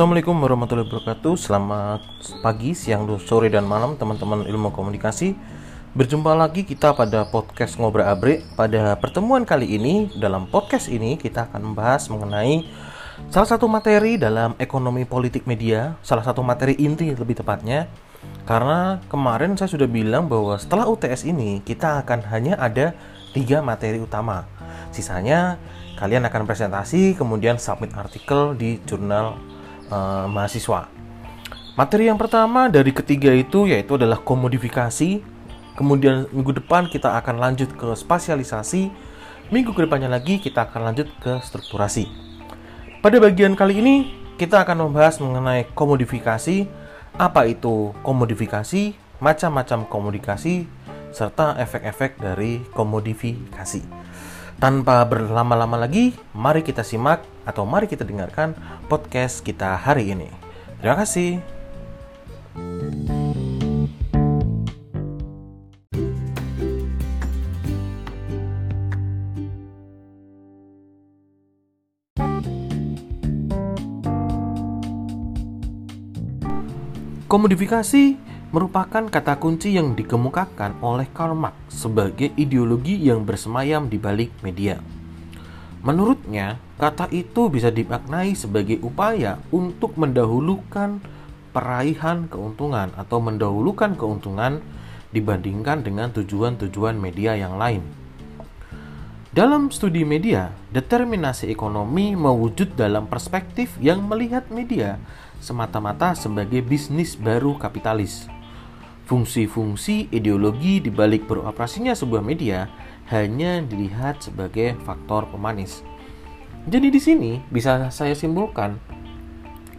Assalamualaikum warahmatullahi wabarakatuh. Selamat pagi, siang, sore, dan malam teman-teman ilmu komunikasi. Berjumpa lagi kita pada podcast Ngobrol Abre Pada pertemuan kali ini, dalam podcast ini kita akan membahas mengenai Salah satu materi dalam ekonomi politik media Salah satu materi inti lebih tepatnya. Karena kemarin saya sudah bilang bahwa setelah UTS ini Kita akan hanya ada tiga materi utama. Sisanya kalian akan presentasi kemudian submit artikel di jurnal uh, mahasiswa. Materi yang pertama dari ketiga itu yaitu adalah komodifikasi. Kemudian minggu depan kita akan lanjut ke spasialisasi. Minggu ke depannya lagi kita akan lanjut ke strukturasi. Pada bagian kali ini kita akan membahas mengenai komodifikasi, apa itu komodifikasi, macam-macam komodifikasi, serta efek-efek dari komodifikasi. Tanpa berlama-lama lagi, mari kita simak atau mari kita dengarkan podcast kita hari ini. Terima kasih. Komodifikasi merupakan kata kunci yang dikemukakan oleh Karl Marx sebagai ideologi yang bersemayam di balik media. Menurutnya, kata itu bisa dimaknai sebagai upaya untuk mendahulukan peraihan keuntungan atau mendahulukan keuntungan dibandingkan dengan tujuan-tujuan media yang lain. Dalam studi media, determinasi ekonomi mewujud dalam perspektif yang melihat media semata-mata sebagai bisnis baru kapitalis Fungsi-fungsi ideologi di balik beroperasinya sebuah media hanya dilihat sebagai faktor pemanis. Jadi di sini bisa saya simpulkan,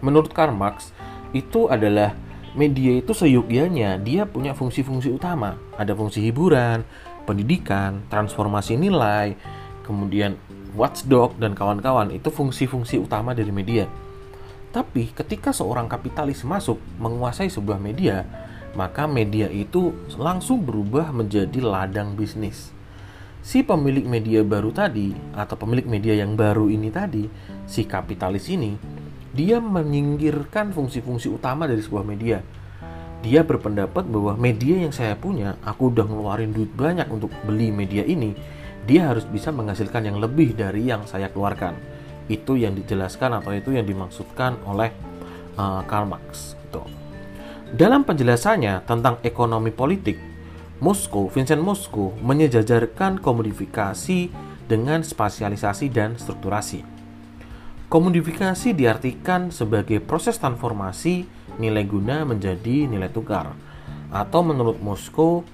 menurut Karl Marx itu adalah media itu seyogianya dia punya fungsi-fungsi utama. Ada fungsi hiburan, pendidikan, transformasi nilai, kemudian watchdog dan kawan-kawan itu fungsi-fungsi utama dari media. Tapi ketika seorang kapitalis masuk menguasai sebuah media, maka media itu langsung berubah menjadi ladang bisnis. Si pemilik media baru tadi, atau pemilik media yang baru ini tadi, si kapitalis ini, dia menyingkirkan fungsi-fungsi utama dari sebuah media. Dia berpendapat bahwa media yang saya punya, aku udah ngeluarin duit banyak untuk beli media ini, dia harus bisa menghasilkan yang lebih dari yang saya keluarkan. Itu yang dijelaskan atau itu yang dimaksudkan oleh uh, Karl Marx. Gitu. Dalam penjelasannya tentang ekonomi politik, Moskow, Vincent Moskow menyejajarkan komodifikasi dengan spasialisasi dan strukturasi. Komodifikasi diartikan sebagai proses transformasi nilai guna menjadi nilai tukar. Atau menurut Moskow,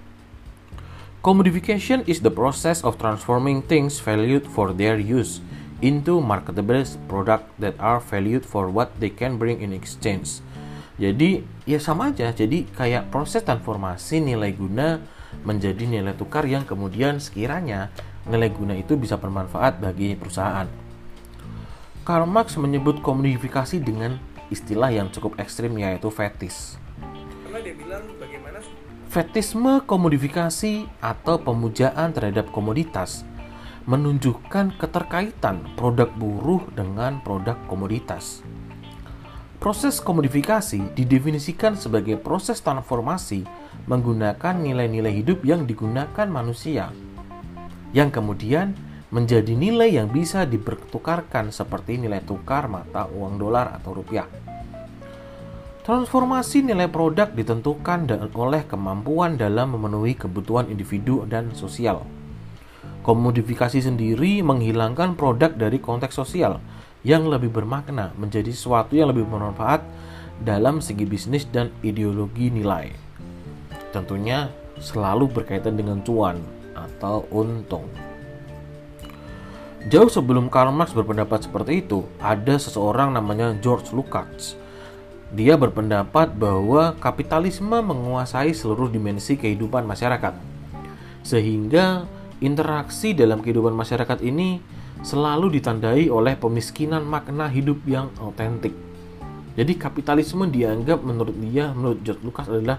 commodification is the process of transforming things valued for their use into marketable product that are valued for what they can bring in exchange jadi ya sama aja. Jadi kayak proses transformasi nilai guna menjadi nilai tukar yang kemudian sekiranya nilai guna itu bisa bermanfaat bagi perusahaan. Karl Marx menyebut komodifikasi dengan istilah yang cukup ekstrim yaitu fetis. Karena dia bilang bagaimana fetisme komodifikasi atau pemujaan terhadap komoditas menunjukkan keterkaitan produk buruh dengan produk komoditas. Proses komodifikasi didefinisikan sebagai proses transformasi menggunakan nilai-nilai hidup yang digunakan manusia, yang kemudian menjadi nilai yang bisa dipertukarkan seperti nilai tukar mata uang dolar atau rupiah. Transformasi nilai produk ditentukan oleh kemampuan dalam memenuhi kebutuhan individu dan sosial. Komodifikasi sendiri menghilangkan produk dari konteks sosial, yang lebih bermakna menjadi sesuatu yang lebih bermanfaat dalam segi bisnis dan ideologi nilai. Tentunya selalu berkaitan dengan cuan atau untung. Jauh sebelum Karl Marx berpendapat seperti itu, ada seseorang namanya George Lukács. Dia berpendapat bahwa kapitalisme menguasai seluruh dimensi kehidupan masyarakat. Sehingga interaksi dalam kehidupan masyarakat ini selalu ditandai oleh pemiskinan makna hidup yang autentik. Jadi kapitalisme dianggap menurut dia, menurut George Lucas adalah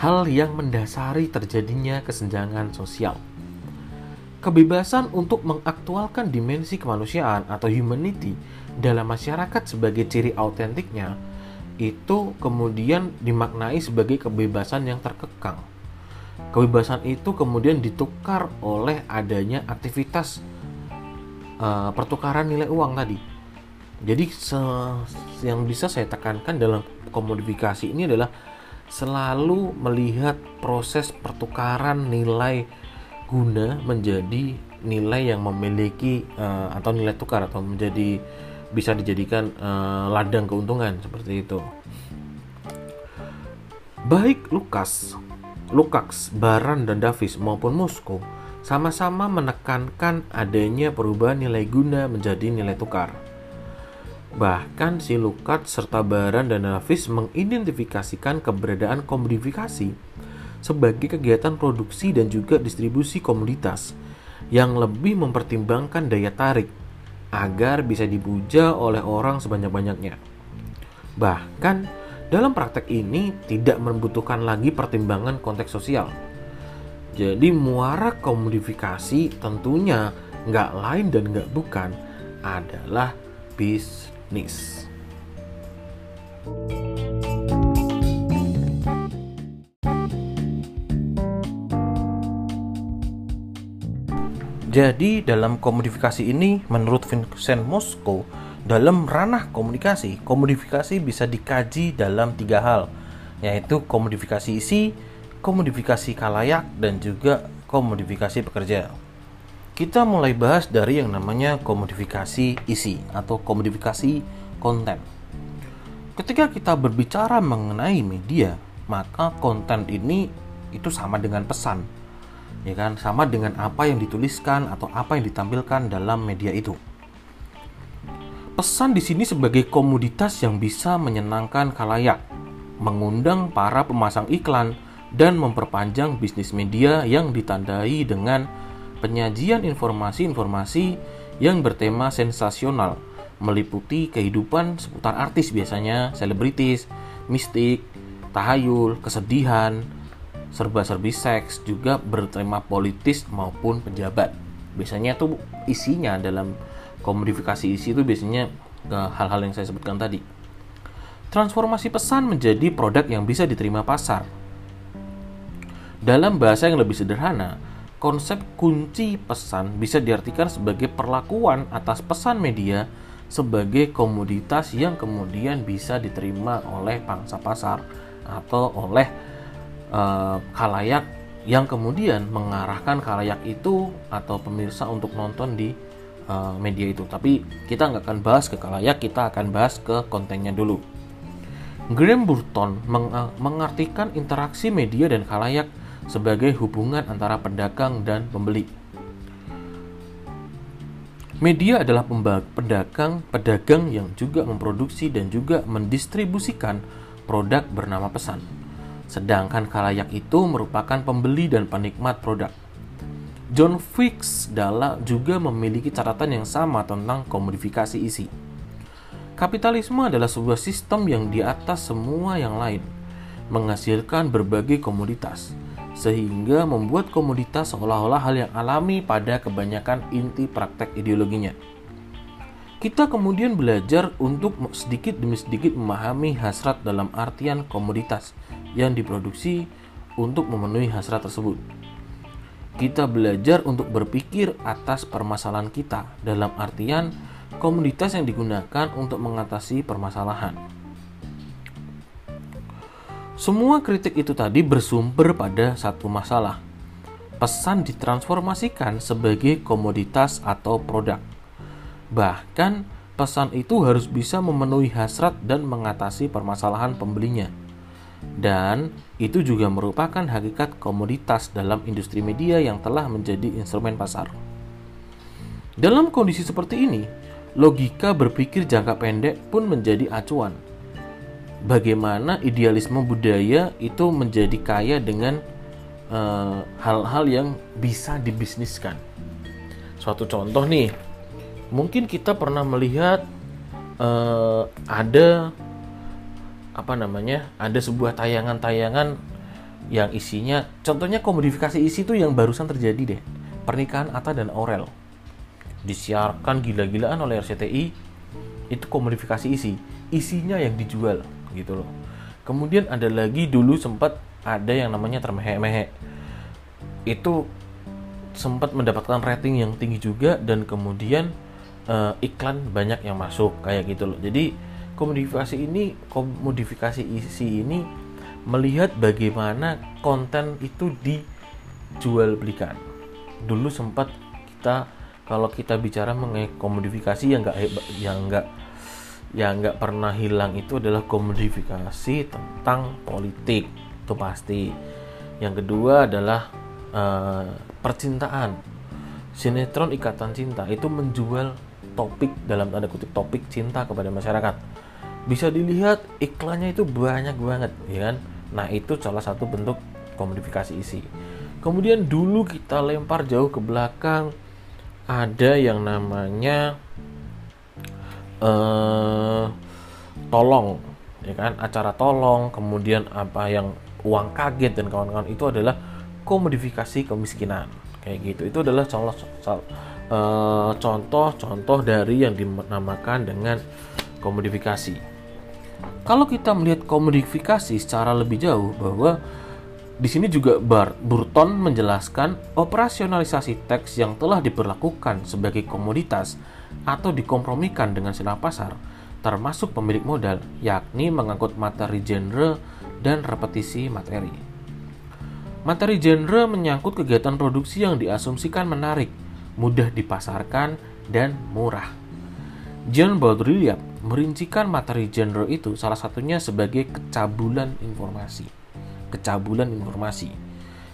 hal yang mendasari terjadinya kesenjangan sosial. Kebebasan untuk mengaktualkan dimensi kemanusiaan atau humanity dalam masyarakat sebagai ciri autentiknya itu kemudian dimaknai sebagai kebebasan yang terkekang. Kebebasan itu kemudian ditukar oleh adanya aktivitas uh, pertukaran nilai uang tadi. Jadi yang bisa saya tekankan dalam komodifikasi ini adalah selalu melihat proses pertukaran nilai guna menjadi nilai yang memiliki uh, atau nilai tukar atau menjadi bisa dijadikan uh, ladang keuntungan seperti itu. Baik Lukas, Lukacs, Baran dan Davis maupun Moskow sama-sama menekankan adanya perubahan nilai guna menjadi nilai tukar. Bahkan si Lukat serta Baran dan Davis mengidentifikasikan keberadaan komodifikasi sebagai kegiatan produksi dan juga distribusi komoditas yang lebih mempertimbangkan daya tarik agar bisa dipuja oleh orang sebanyak-banyaknya. Bahkan dalam praktek ini tidak membutuhkan lagi pertimbangan konteks sosial. Jadi muara komodifikasi tentunya nggak lain dan nggak bukan adalah bisnis. Jadi dalam komodifikasi ini menurut Vincent Mosco dalam ranah komunikasi, komodifikasi bisa dikaji dalam tiga hal yaitu komodifikasi isi, komodifikasi kalayak dan juga komodifikasi pekerja. Kita mulai bahas dari yang namanya komodifikasi isi atau komodifikasi konten. Ketika kita berbicara mengenai media, maka konten ini itu sama dengan pesan ya kan sama dengan apa yang dituliskan atau apa yang ditampilkan dalam media itu. Pesan di sini sebagai komoditas yang bisa menyenangkan kalayak, mengundang para pemasang iklan dan memperpanjang bisnis media yang ditandai dengan penyajian informasi-informasi yang bertema sensasional, meliputi kehidupan seputar artis biasanya, selebritis, mistik, tahayul, kesedihan, serba-serbi seks juga bertema politis maupun pejabat. Biasanya tuh isinya dalam komodifikasi isi itu biasanya hal-hal yang saya sebutkan tadi. Transformasi pesan menjadi produk yang bisa diterima pasar. Dalam bahasa yang lebih sederhana, konsep kunci pesan bisa diartikan sebagai perlakuan atas pesan media sebagai komoditas yang kemudian bisa diterima oleh pangsa pasar atau oleh uh, kalayak yang kemudian mengarahkan kalayak itu atau pemirsa untuk nonton di uh, media itu. Tapi kita nggak akan bahas ke kalayak, kita akan bahas ke kontennya dulu. Graham Burton meng mengartikan interaksi media dan kalayak sebagai hubungan antara pedagang dan pembeli. Media adalah pedagang, pedagang yang juga memproduksi dan juga mendistribusikan produk bernama pesan sedangkan kalayak itu merupakan pembeli dan penikmat produk. John Fix Dalla juga memiliki catatan yang sama tentang komodifikasi isi. Kapitalisme adalah sebuah sistem yang di atas semua yang lain, menghasilkan berbagai komoditas, sehingga membuat komoditas seolah-olah hal yang alami pada kebanyakan inti praktek ideologinya. Kita kemudian belajar untuk sedikit demi sedikit memahami hasrat dalam artian komoditas yang diproduksi untuk memenuhi hasrat tersebut. Kita belajar untuk berpikir atas permasalahan kita dalam artian komunitas yang digunakan untuk mengatasi permasalahan. Semua kritik itu tadi bersumber pada satu masalah. Pesan ditransformasikan sebagai komoditas atau produk. Bahkan pesan itu harus bisa memenuhi hasrat dan mengatasi permasalahan pembelinya dan itu juga merupakan hakikat komoditas dalam industri media yang telah menjadi instrumen pasar. Dalam kondisi seperti ini, logika berpikir jangka pendek pun menjadi acuan. Bagaimana idealisme budaya itu menjadi kaya dengan eh, hal-hal uh, yang bisa dibisniskan. Suatu contoh nih, mungkin kita pernah melihat uh, ada apa namanya ada sebuah tayangan-tayangan yang isinya contohnya komodifikasi isi itu yang barusan terjadi deh pernikahan Atta dan Aurel disiarkan gila-gilaan oleh RCTI itu komodifikasi isi isinya yang dijual gitu loh. Kemudian ada lagi dulu sempat ada yang namanya termehe-mehe. Itu sempat mendapatkan rating yang tinggi juga dan kemudian uh, iklan banyak yang masuk kayak gitu loh. Jadi komodifikasi ini komodifikasi isi ini melihat bagaimana konten itu dijual belikan dulu sempat kita kalau kita bicara mengenai komodifikasi yang nggak yang nggak yang nggak pernah hilang itu adalah komodifikasi tentang politik. Itu pasti. Yang kedua adalah uh, percintaan. Sinetron ikatan cinta itu menjual topik dalam tanda kutip topik cinta kepada masyarakat. Bisa dilihat iklannya itu banyak banget ya kan? Nah itu salah satu bentuk komodifikasi isi. Kemudian dulu kita lempar jauh ke belakang ada yang namanya uh, tolong ya kan? Acara tolong kemudian apa yang uang kaget dan kawan-kawan itu adalah komodifikasi kemiskinan. Kayak gitu. Itu adalah contoh contoh-contoh dari yang dinamakan dengan komodifikasi. Kalau kita melihat komodifikasi secara lebih jauh bahwa di sini juga Bar Burton menjelaskan operasionalisasi teks yang telah diberlakukan sebagai komoditas atau dikompromikan dengan sila pasar, termasuk pemilik modal, yakni mengangkut materi genre dan repetisi materi. Materi genre menyangkut kegiatan produksi yang diasumsikan menarik, mudah dipasarkan, dan murah. John Baudrillard merincikan materi genre itu salah satunya sebagai kecabulan informasi kecabulan informasi,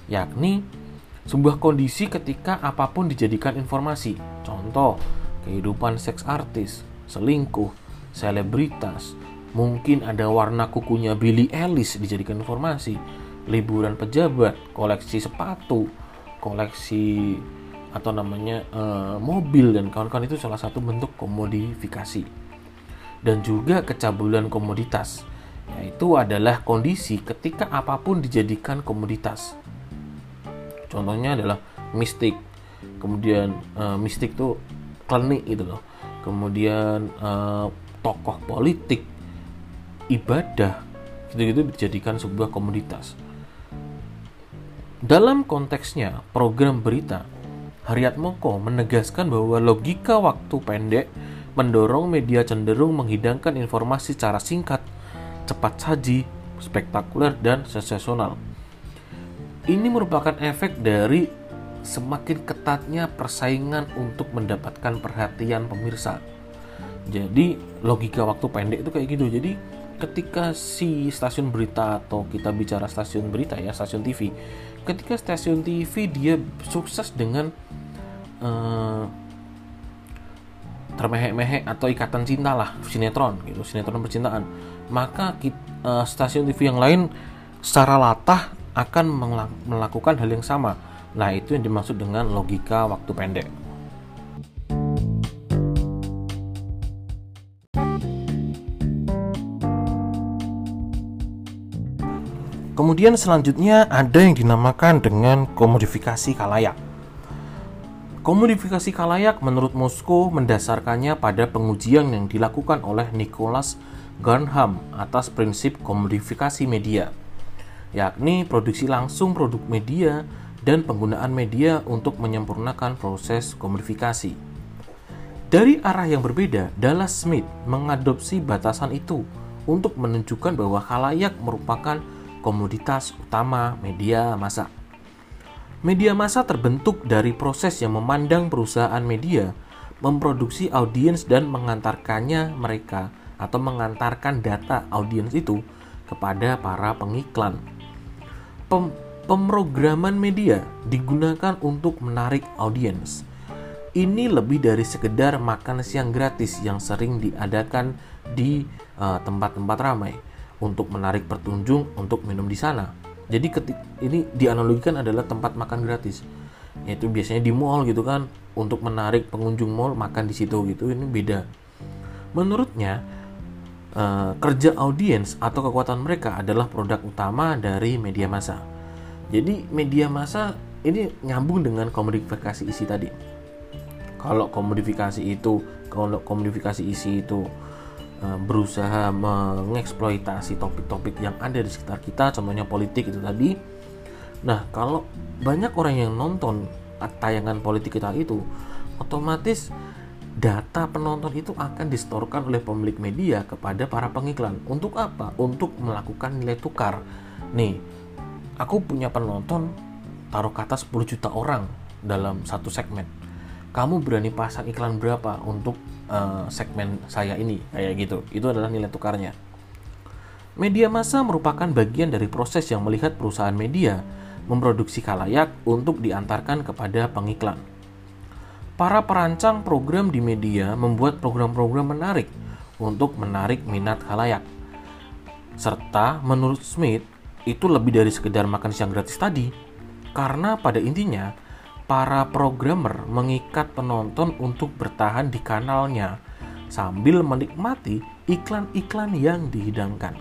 yakni sebuah kondisi ketika apa pun dijadikan informasi. Contoh, kehidupan seks artis, selingkuh, selebritas, mungkin ada warna kukunya Billy Ellis dijadikan informasi, liburan pejabat, koleksi sepatu, koleksi atau namanya uh, mobil dan kawan-kawan itu salah satu bentuk komodifikasi dan juga kecabulan komoditas yaitu adalah kondisi ketika apa pun dijadikan komoditas. Contohnya adalah mistik. Kemudian uh, mistik tuh klinik gitu loh. Kemudian uh, tokoh politik, ibadah, gitu-gitu dijadikan sebuah komoditas. Dalam konteksnya, program berita, Haryat Moko menegaskan bahwa logika waktu pendek mendorong media cenderung menghidangkan informasi secara singkat cepat saji, spektakuler, dan sensasional. Ini merupakan efek dari semakin ketatnya persaingan untuk mendapatkan perhatian pemirsa. Jadi logika waktu pendek itu kayak gitu. Jadi ketika si stasiun berita atau kita bicara stasiun berita ya stasiun TV, ketika stasiun TV dia sukses dengan uh, termehek-mehek atau ikatan cinta lah sinetron gitu sinetron percintaan maka kita, uh, eh, stasiun TV yang lain secara latah akan melakukan hal yang sama nah itu yang dimaksud dengan logika waktu pendek Kemudian selanjutnya ada yang dinamakan dengan komodifikasi kalayak. Komodifikasi kalayak menurut Moskow mendasarkannya pada pengujian yang dilakukan oleh Nicholas Gurnham atas prinsip komodifikasi media, yakni produksi langsung produk media dan penggunaan media untuk menyempurnakan proses komodifikasi. Dari arah yang berbeda, Dallas Smith mengadopsi batasan itu untuk menunjukkan bahwa kalayak merupakan komoditas utama media massa. Media massa terbentuk dari proses yang memandang perusahaan media memproduksi audiens dan mengantarkannya mereka atau mengantarkan data audiens itu kepada para pengiklan. Pem pemrograman media digunakan untuk menarik audiens. Ini lebih dari sekedar makan siang gratis yang sering diadakan di eh, tempat-tempat uh, ramai untuk menarik pertunjung untuk minum di sana. Jadi ketik ini dianalogikan adalah tempat makan gratis. Yaitu biasanya di mall gitu kan untuk menarik pengunjung mall makan di situ gitu ini beda. Menurutnya uh, kerja audiens atau kekuatan mereka adalah produk utama dari media massa jadi media massa ini nyambung dengan komodifikasi isi tadi kalau komodifikasi itu komodifikasi isi itu uh, berusaha mengeksploitasi topik-topik yang ada di sekitar kita contohnya politik itu tadi nah kalau banyak orang yang nonton tayangan politik kita itu otomatis data penonton itu akan distorkan oleh pemilik media kepada para pengiklan. Untuk apa? Untuk melakukan nilai tukar. Nih, aku punya penonton taruh kata 10 juta orang dalam satu segmen. Kamu berani pasang iklan berapa untuk uh, segmen saya ini? Kayak gitu. Itu adalah nilai tukarnya. Media massa merupakan bagian dari proses yang melihat perusahaan media memproduksi kalayak untuk diantarkan kepada pengiklan para perancang program di media membuat program-program menarik untuk menarik minat khalayak. Serta menurut Smith, itu lebih dari sekedar makan siang gratis tadi. Karena pada intinya, para programmer mengikat penonton untuk bertahan di kanalnya sambil menikmati iklan-iklan yang dihidangkan.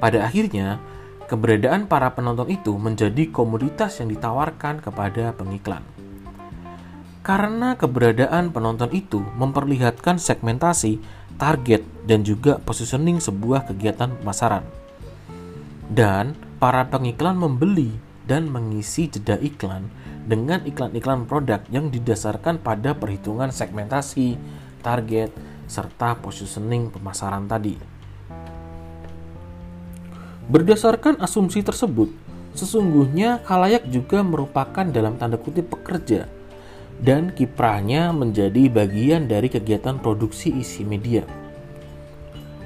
Pada akhirnya, keberadaan para penonton itu menjadi komoditas yang ditawarkan kepada pengiklan. Karena keberadaan penonton itu memperlihatkan segmentasi, target, dan juga positioning sebuah kegiatan pemasaran. Dan para pengiklan membeli dan mengisi jeda iklan dengan iklan-iklan produk yang didasarkan pada perhitungan segmentasi, target, serta positioning pemasaran tadi. Berdasarkan asumsi tersebut, sesungguhnya kalayak juga merupakan dalam tanda kutip pekerja dan kiprahnya menjadi bagian dari kegiatan produksi isi media.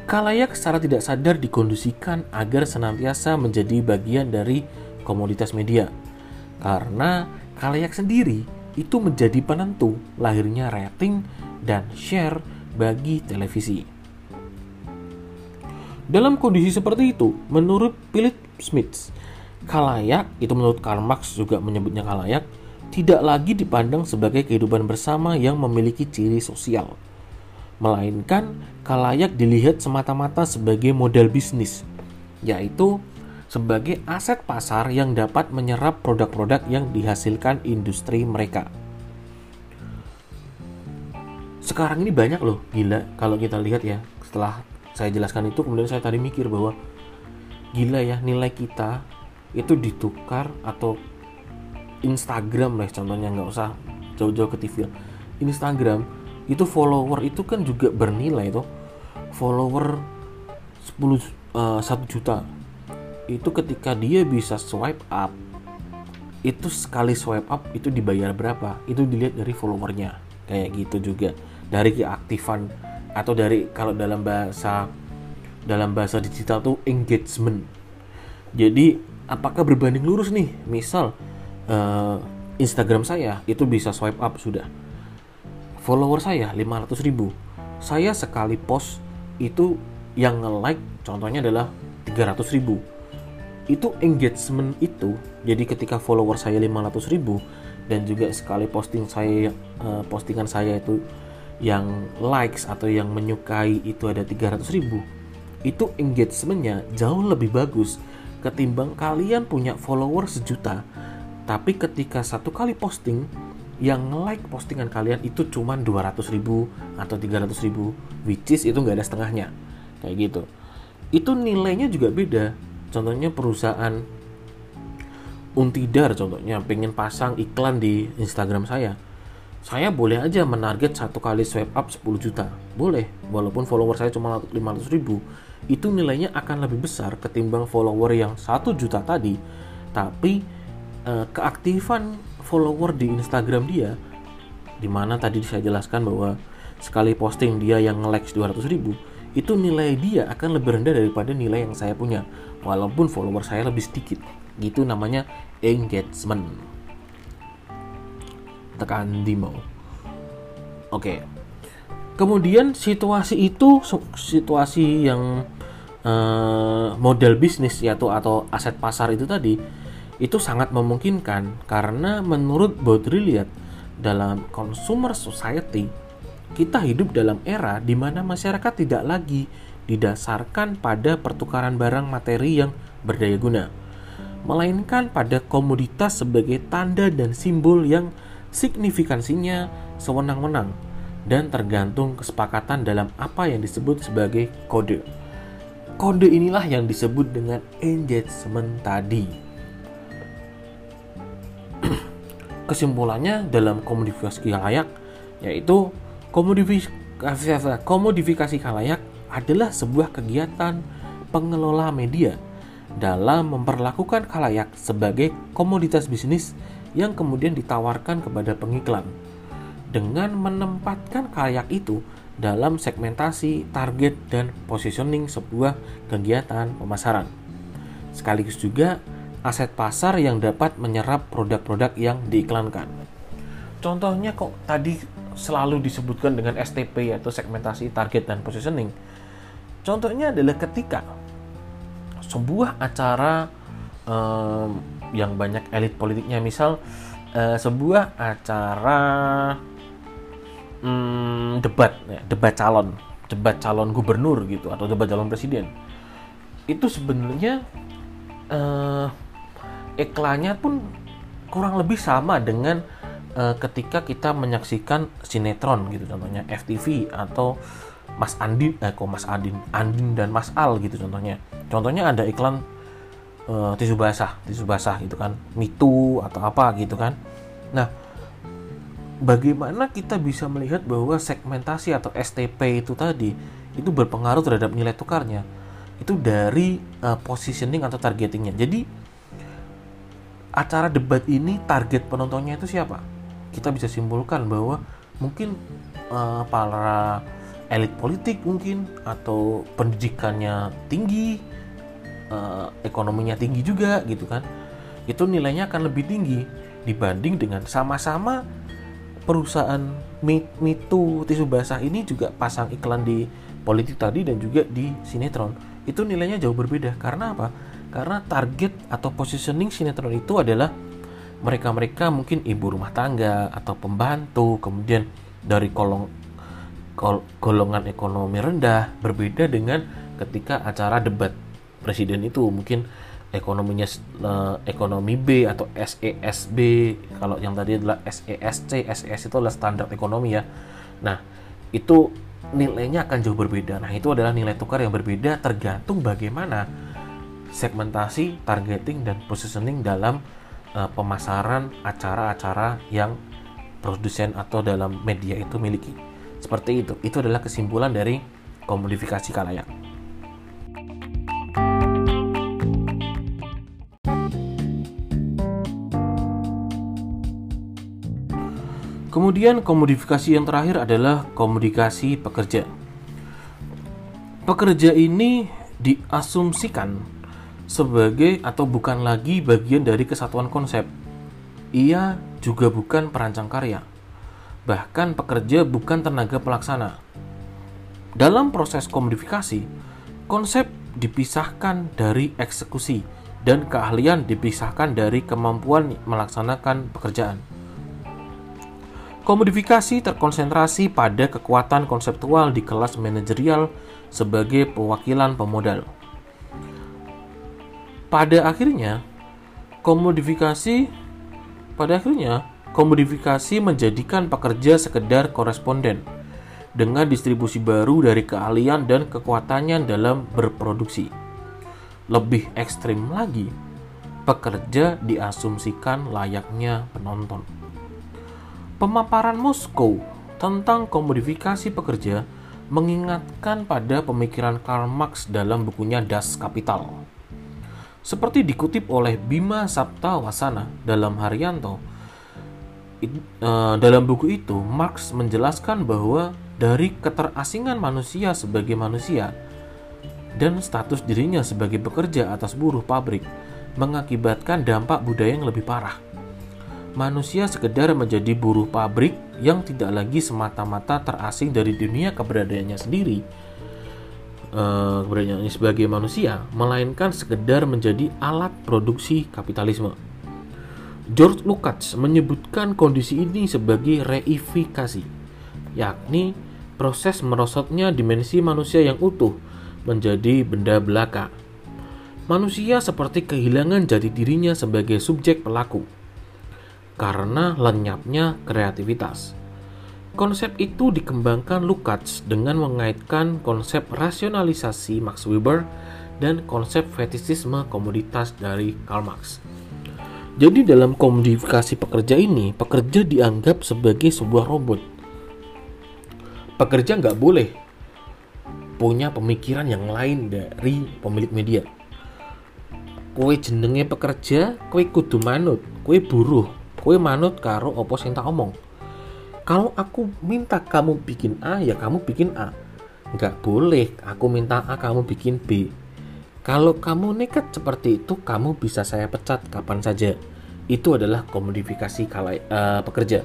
Kalayak secara tidak sadar dikondisikan agar senantiasa menjadi bagian dari komoditas media. Karena kalayak sendiri itu menjadi penentu lahirnya rating dan share bagi televisi. Dalam kondisi seperti itu, menurut Philip Smith, kalayak itu menurut Karl Marx juga menyebutnya kalayak tidak lagi dipandang sebagai kehidupan bersama yang memiliki ciri sosial, melainkan kalayak dilihat semata-mata sebagai model bisnis, yaitu sebagai aset pasar yang dapat menyerap produk-produk yang dihasilkan industri mereka. Sekarang ini banyak loh, gila kalau kita lihat ya, setelah saya jelaskan itu kemudian saya tadi mikir bahwa gila ya nilai kita itu ditukar atau Instagram lah contohnya nggak usah jauh-jauh ke TV Instagram itu follower itu kan juga bernilai tuh follower 10 uh, 1 juta. Itu ketika dia bisa swipe up itu sekali swipe up itu dibayar berapa? Itu dilihat dari followernya. Kayak gitu juga. Dari keaktifan atau dari kalau dalam bahasa dalam bahasa digital tuh engagement. Jadi apakah berbanding lurus nih? Misal uh, Instagram saya itu bisa swipe up sudah follower saya 500 ribu. Saya sekali post itu yang nge-like contohnya adalah 300 ribu. Itu engagement itu jadi ketika follower saya 500 ribu dan juga sekali posting saya uh, postingan saya itu yang likes atau yang menyukai itu ada 300 ribu itu engagementnya jauh lebih bagus ketimbang kalian punya follower sejuta. Tapi ketika satu kali posting yang like postingan kalian itu cuma 200 ribu atau 300 ribu which is itu nggak ada setengahnya. Kayak gitu. Itu nilainya juga beda. Contohnya perusahaan Untidar contohnya pengen pasang iklan di Instagram saya. Saya boleh aja menarget satu kali swipe up 10 juta. Boleh walaupun follower saya cuma 500 ribu. Itu nilainya akan lebih besar ketimbang follower yang satu juta tadi. Tapi uh, keaktifan follower di Instagram dia di mana tadi saya jelaskan bahwa sekali posting dia yang nge-likes 200 ribu itu nilai dia akan lebih rendah daripada nilai yang saya punya. Walaupun follower saya lebih sedikit. Gitu namanya engagement. Tekan demo oke. Kemudian situasi itu situasi yang uh, model bisnis yaitu atau aset pasar itu tadi itu sangat memungkinkan karena menurut Baudrillard dalam consumer society kita hidup dalam era di mana masyarakat tidak lagi didasarkan pada pertukaran barang materi yang berdaya guna melainkan pada komoditas sebagai tanda dan simbol yang signifikansinya sewenang-wenang dan tergantung kesepakatan dalam apa yang disebut sebagai kode. Kode inilah yang disebut dengan engagement tadi. Kesimpulannya dalam komodifikasi kalayak yaitu komodifikasi, komodifikasi kalayak adalah sebuah kegiatan pengelola media dalam memperlakukan kalayak sebagai komoditas bisnis yang kemudian ditawarkan kepada pengiklan dengan menempatkan kalayak itu dalam segmentasi, target, dan positioning sebuah kegiatan pemasaran. Sekaligus juga aset pasar yang dapat menyerap produk-produk yang diiklankan. Contohnya kok tadi selalu disebutkan dengan STP atau segmentasi, target, dan positioning. Contohnya adalah ketika sebuah acara um, yang banyak elit politiknya misal uh, sebuah acara um, debat ya, debat calon debat calon gubernur gitu atau debat calon presiden itu sebenarnya uh, iklannya pun kurang lebih sama dengan uh, ketika kita menyaksikan sinetron gitu contohnya FTV atau Mas Andin eh kok Mas Andin Andin dan Mas Al gitu contohnya. Contohnya ada iklan uh, tisu basah tisu basah gitu kan mitu atau apa gitu kan. Nah bagaimana kita bisa melihat bahwa segmentasi atau STP itu tadi itu berpengaruh terhadap nilai tukarnya? Itu dari uh, positioning atau targetingnya. Jadi acara debat ini target penontonnya itu siapa? Kita bisa simpulkan bahwa mungkin uh, para elit politik mungkin atau pendidikannya tinggi uh, ekonominya tinggi juga gitu kan. Itu nilainya akan lebih tinggi dibanding dengan sama-sama perusahaan mitu tisu basah ini juga pasang iklan di politik tadi dan juga di sinetron. Itu nilainya jauh berbeda. Karena apa karena target atau positioning sinetron itu adalah mereka-mereka mungkin ibu rumah tangga atau pembantu kemudian dari kolong golongan ekonomi rendah berbeda dengan ketika acara debat presiden itu. Mungkin ekonominya uh, ekonomi B atau SESB kalau yang tadi adalah SESC SES itu adalah standar ekonomi ya. Nah itu nilainya akan jauh berbeda. Nah itu adalah nilai tukar yang berbeda tergantung bagaimana segmentasi targeting dan positioning dalam uh, pemasaran acara-acara yang produsen atau dalam media itu miliki seperti itu. Itu adalah kesimpulan dari komodifikasi kalayak. Kemudian komodifikasi yang terakhir adalah komodifikasi pekerja. Pekerja ini diasumsikan sebagai atau bukan lagi bagian dari kesatuan konsep. Ia juga bukan perancang karya bahkan pekerja bukan tenaga pelaksana. Dalam proses komodifikasi, konsep dipisahkan dari eksekusi dan keahlian dipisahkan dari kemampuan melaksanakan pekerjaan. Komodifikasi terkonsentrasi pada kekuatan konseptual di kelas manajerial sebagai pewakilan pemodal. Pada akhirnya, komodifikasi pada akhirnya komodifikasi menjadikan pekerja sekedar koresponden dengan distribusi baru dari keahlian dan kekuatannya dalam berproduksi. Lebih ekstrim lagi, pekerja diasumsikan layaknya penonton. Pemaparan Moskow tentang komodifikasi pekerja mengingatkan pada pemikiran Karl Marx dalam bukunya Das Kapital. Seperti dikutip oleh Bima Sapta Wasana dalam Haryanto, uh, dalam buku itu Marx menjelaskan bahwa dari keterasingan manusia sebagai manusia dan status dirinya sebagai pekerja atas buruh pabrik mengakibatkan dampak budaya yang lebih parah. Manusia sekedar menjadi buruh pabrik yang tidak lagi semata-mata terasing dari dunia keberadaannya sendiri, uh, keberadaannya sebagai manusia, melainkan sekedar menjadi alat produksi kapitalisme. George Lukács menyebutkan kondisi ini sebagai reifikasi, yakni proses merosotnya dimensi manusia yang utuh menjadi benda belaka. Manusia seperti kehilangan jati dirinya sebagai subjek pelaku karena lenyapnya kreativitas. Konsep itu dikembangkan Lukács dengan mengaitkan konsep rasionalisasi Max Weber dan konsep fetisisme komoditas dari Karl Marx. Jadi dalam komodifikasi pekerja ini, pekerja dianggap sebagai sebuah robot. Pekerja nggak boleh punya pemikiran yang lain dari pemilik media. Kue jenenge pekerja, kue kudu manut, kue buruh, kue manut karo opo sing omong kalau aku minta kamu bikin A ya kamu bikin A. Nggak boleh aku minta A kamu bikin B. Kalau kamu nekat seperti itu kamu bisa saya pecat kapan saja. Itu adalah komodifikasi kala, uh, pekerja.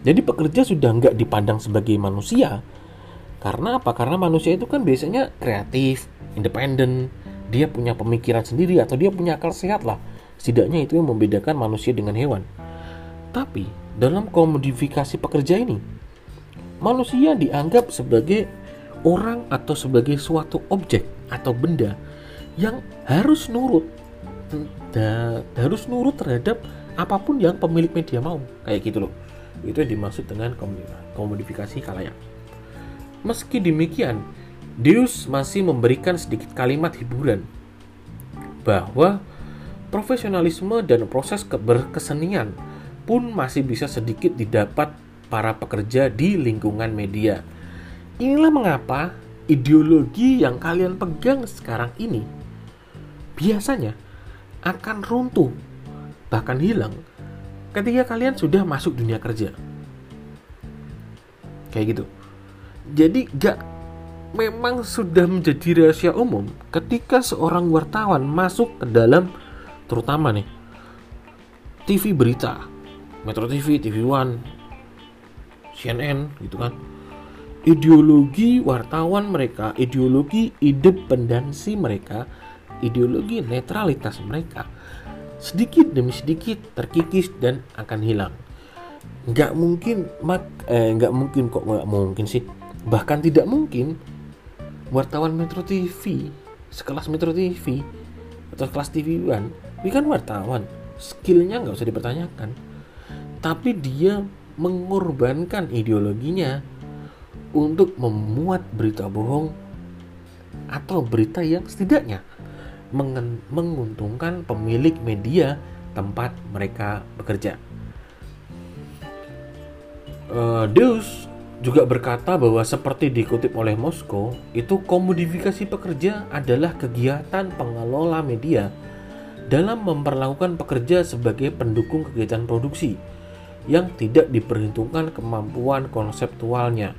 Jadi pekerja sudah nggak dipandang sebagai manusia. Karena apa? Karena manusia itu kan biasanya kreatif independen. Dia punya pemikiran sendiri atau dia punya akal sehat lah. Setidaknya itu yang membedakan manusia dengan hewan. Tapi dalam komodifikasi pekerja ini, manusia dianggap sebagai orang atau sebagai suatu objek atau benda yang harus nurut harus nurut terhadap apa pun yang pemilik media mau. Kayak gitu loh. Itu yang dimaksud dengan komodifikasi kalayak. Meski demikian Deus masih memberikan sedikit kalimat hiburan bahwa profesionalisme dan proses berkesenian pun masih bisa sedikit didapat para pekerja di lingkungan media. Inilah mengapa ideologi yang kalian pegang sekarang ini biasanya akan runtuh, bahkan hilang ketika kalian sudah masuk dunia kerja. Kayak gitu. Jadi gak memang sudah menjadi rahasia umum ketika seorang wartawan masuk ke dalam terutama nih TV berita Metro TV, TV One, CNN gitu kan. Ideologi wartawan mereka, ideologi independensi mereka, ideologi netralitas mereka sedikit demi sedikit terkikis dan akan hilang. Nggak mungkin mak eh nggak mungkin kok nggak mungkin sih. Bahkan tidak mungkin wartawan Metro TV sekelas Metro TV atau kelas TV One, ini kan wartawan, skillnya nggak usah dipertanyakan tapi dia mengorbankan ideologinya untuk memuat berita bohong atau berita yang setidaknya menguntungkan pemilik media tempat mereka bekerja. Uh, Deus juga berkata bahwa seperti dikutip oleh Moskow, itu komodifikasi pekerja adalah kegiatan pengelola media dalam memperlakukan pekerja sebagai pendukung kegiatan produksi yang tidak diperhitungkan kemampuan konseptualnya,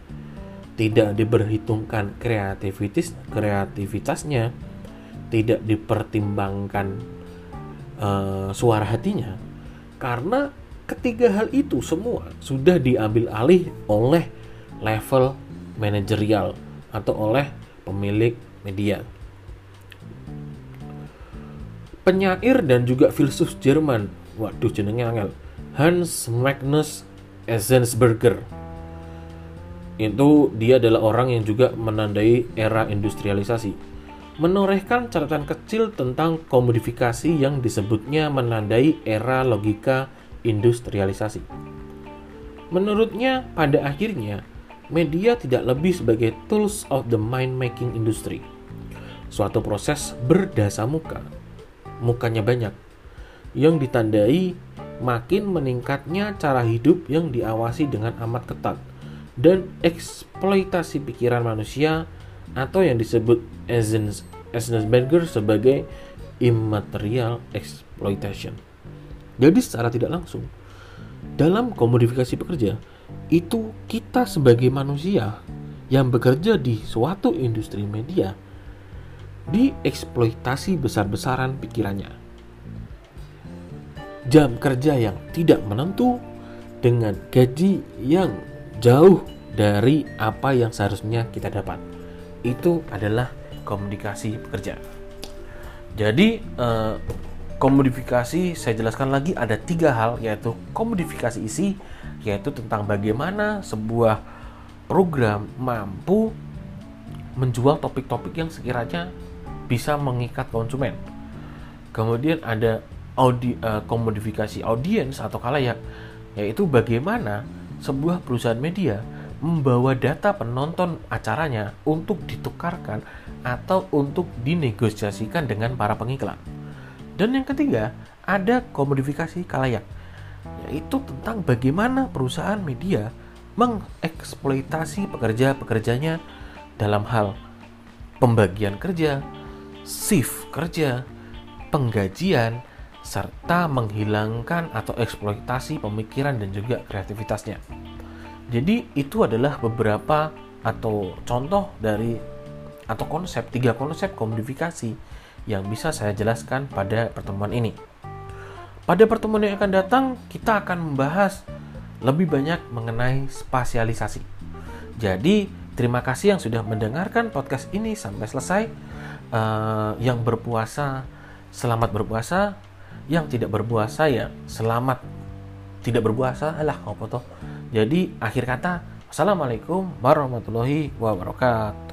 tidak diperhitungkan kreativitas kreativitasnya, tidak dipertimbangkan uh, suara hatinya, karena ketiga hal itu semua sudah diambil alih oleh level manajerial atau oleh pemilik media. Penyair dan juga filsuf Jerman, waduh jenengnya angel, Hans Magnus Enzensberger. Itu dia adalah orang yang juga menandai era industrialisasi menorehkan catatan kecil tentang komodifikasi yang disebutnya menandai era logika industrialisasi. Menurutnya pada akhirnya media tidak lebih sebagai tools of the mind making industry. Suatu proses berdasar muka mukanya banyak yang ditandai makin meningkatnya cara hidup yang diawasi dengan amat ketat dan eksploitasi pikiran manusia atau yang disebut Enzensberger sebagai immaterial exploitation. Jadi secara tidak langsung dalam komodifikasi pekerja itu kita sebagai manusia yang bekerja di suatu industri media dieksploitasi besar-besaran pikirannya jam kerja yang tidak menentu dengan gaji yang jauh dari apa yang seharusnya kita dapat. Itu adalah komunikasi pekerja. Jadi eh, komodifikasi saya jelaskan lagi ada tiga hal yaitu komodifikasi isi yaitu tentang bagaimana sebuah program mampu menjual topik-topik yang sekiranya bisa mengikat konsumen. Kemudian ada audi, uh, komodifikasi audiens atau kalayak yaitu bagaimana sebuah perusahaan media membawa data penonton acaranya untuk ditukarkan atau untuk dinegosiasikan dengan para pengiklan. Dan yang ketiga, ada komodifikasi kalayak, yaitu tentang bagaimana perusahaan media mengeksploitasi pekerja-pekerjanya dalam hal pembagian kerja, shift kerja, penggajian, serta menghilangkan atau eksploitasi pemikiran dan juga kreativitasnya. Jadi itu adalah beberapa atau contoh dari atau konsep tiga konsep komodifikasi yang bisa saya jelaskan pada pertemuan ini. Pada pertemuan yang akan datang kita akan membahas lebih banyak mengenai spasialisasi. Jadi terima kasih yang sudah mendengarkan podcast ini sampai selesai. Uh, yang berpuasa selamat berpuasa yang tidak berpuasa ya selamat. Tidak berpuasa alah apa toh? Jadi akhir kata assalamualaikum warahmatullahi wabarakatuh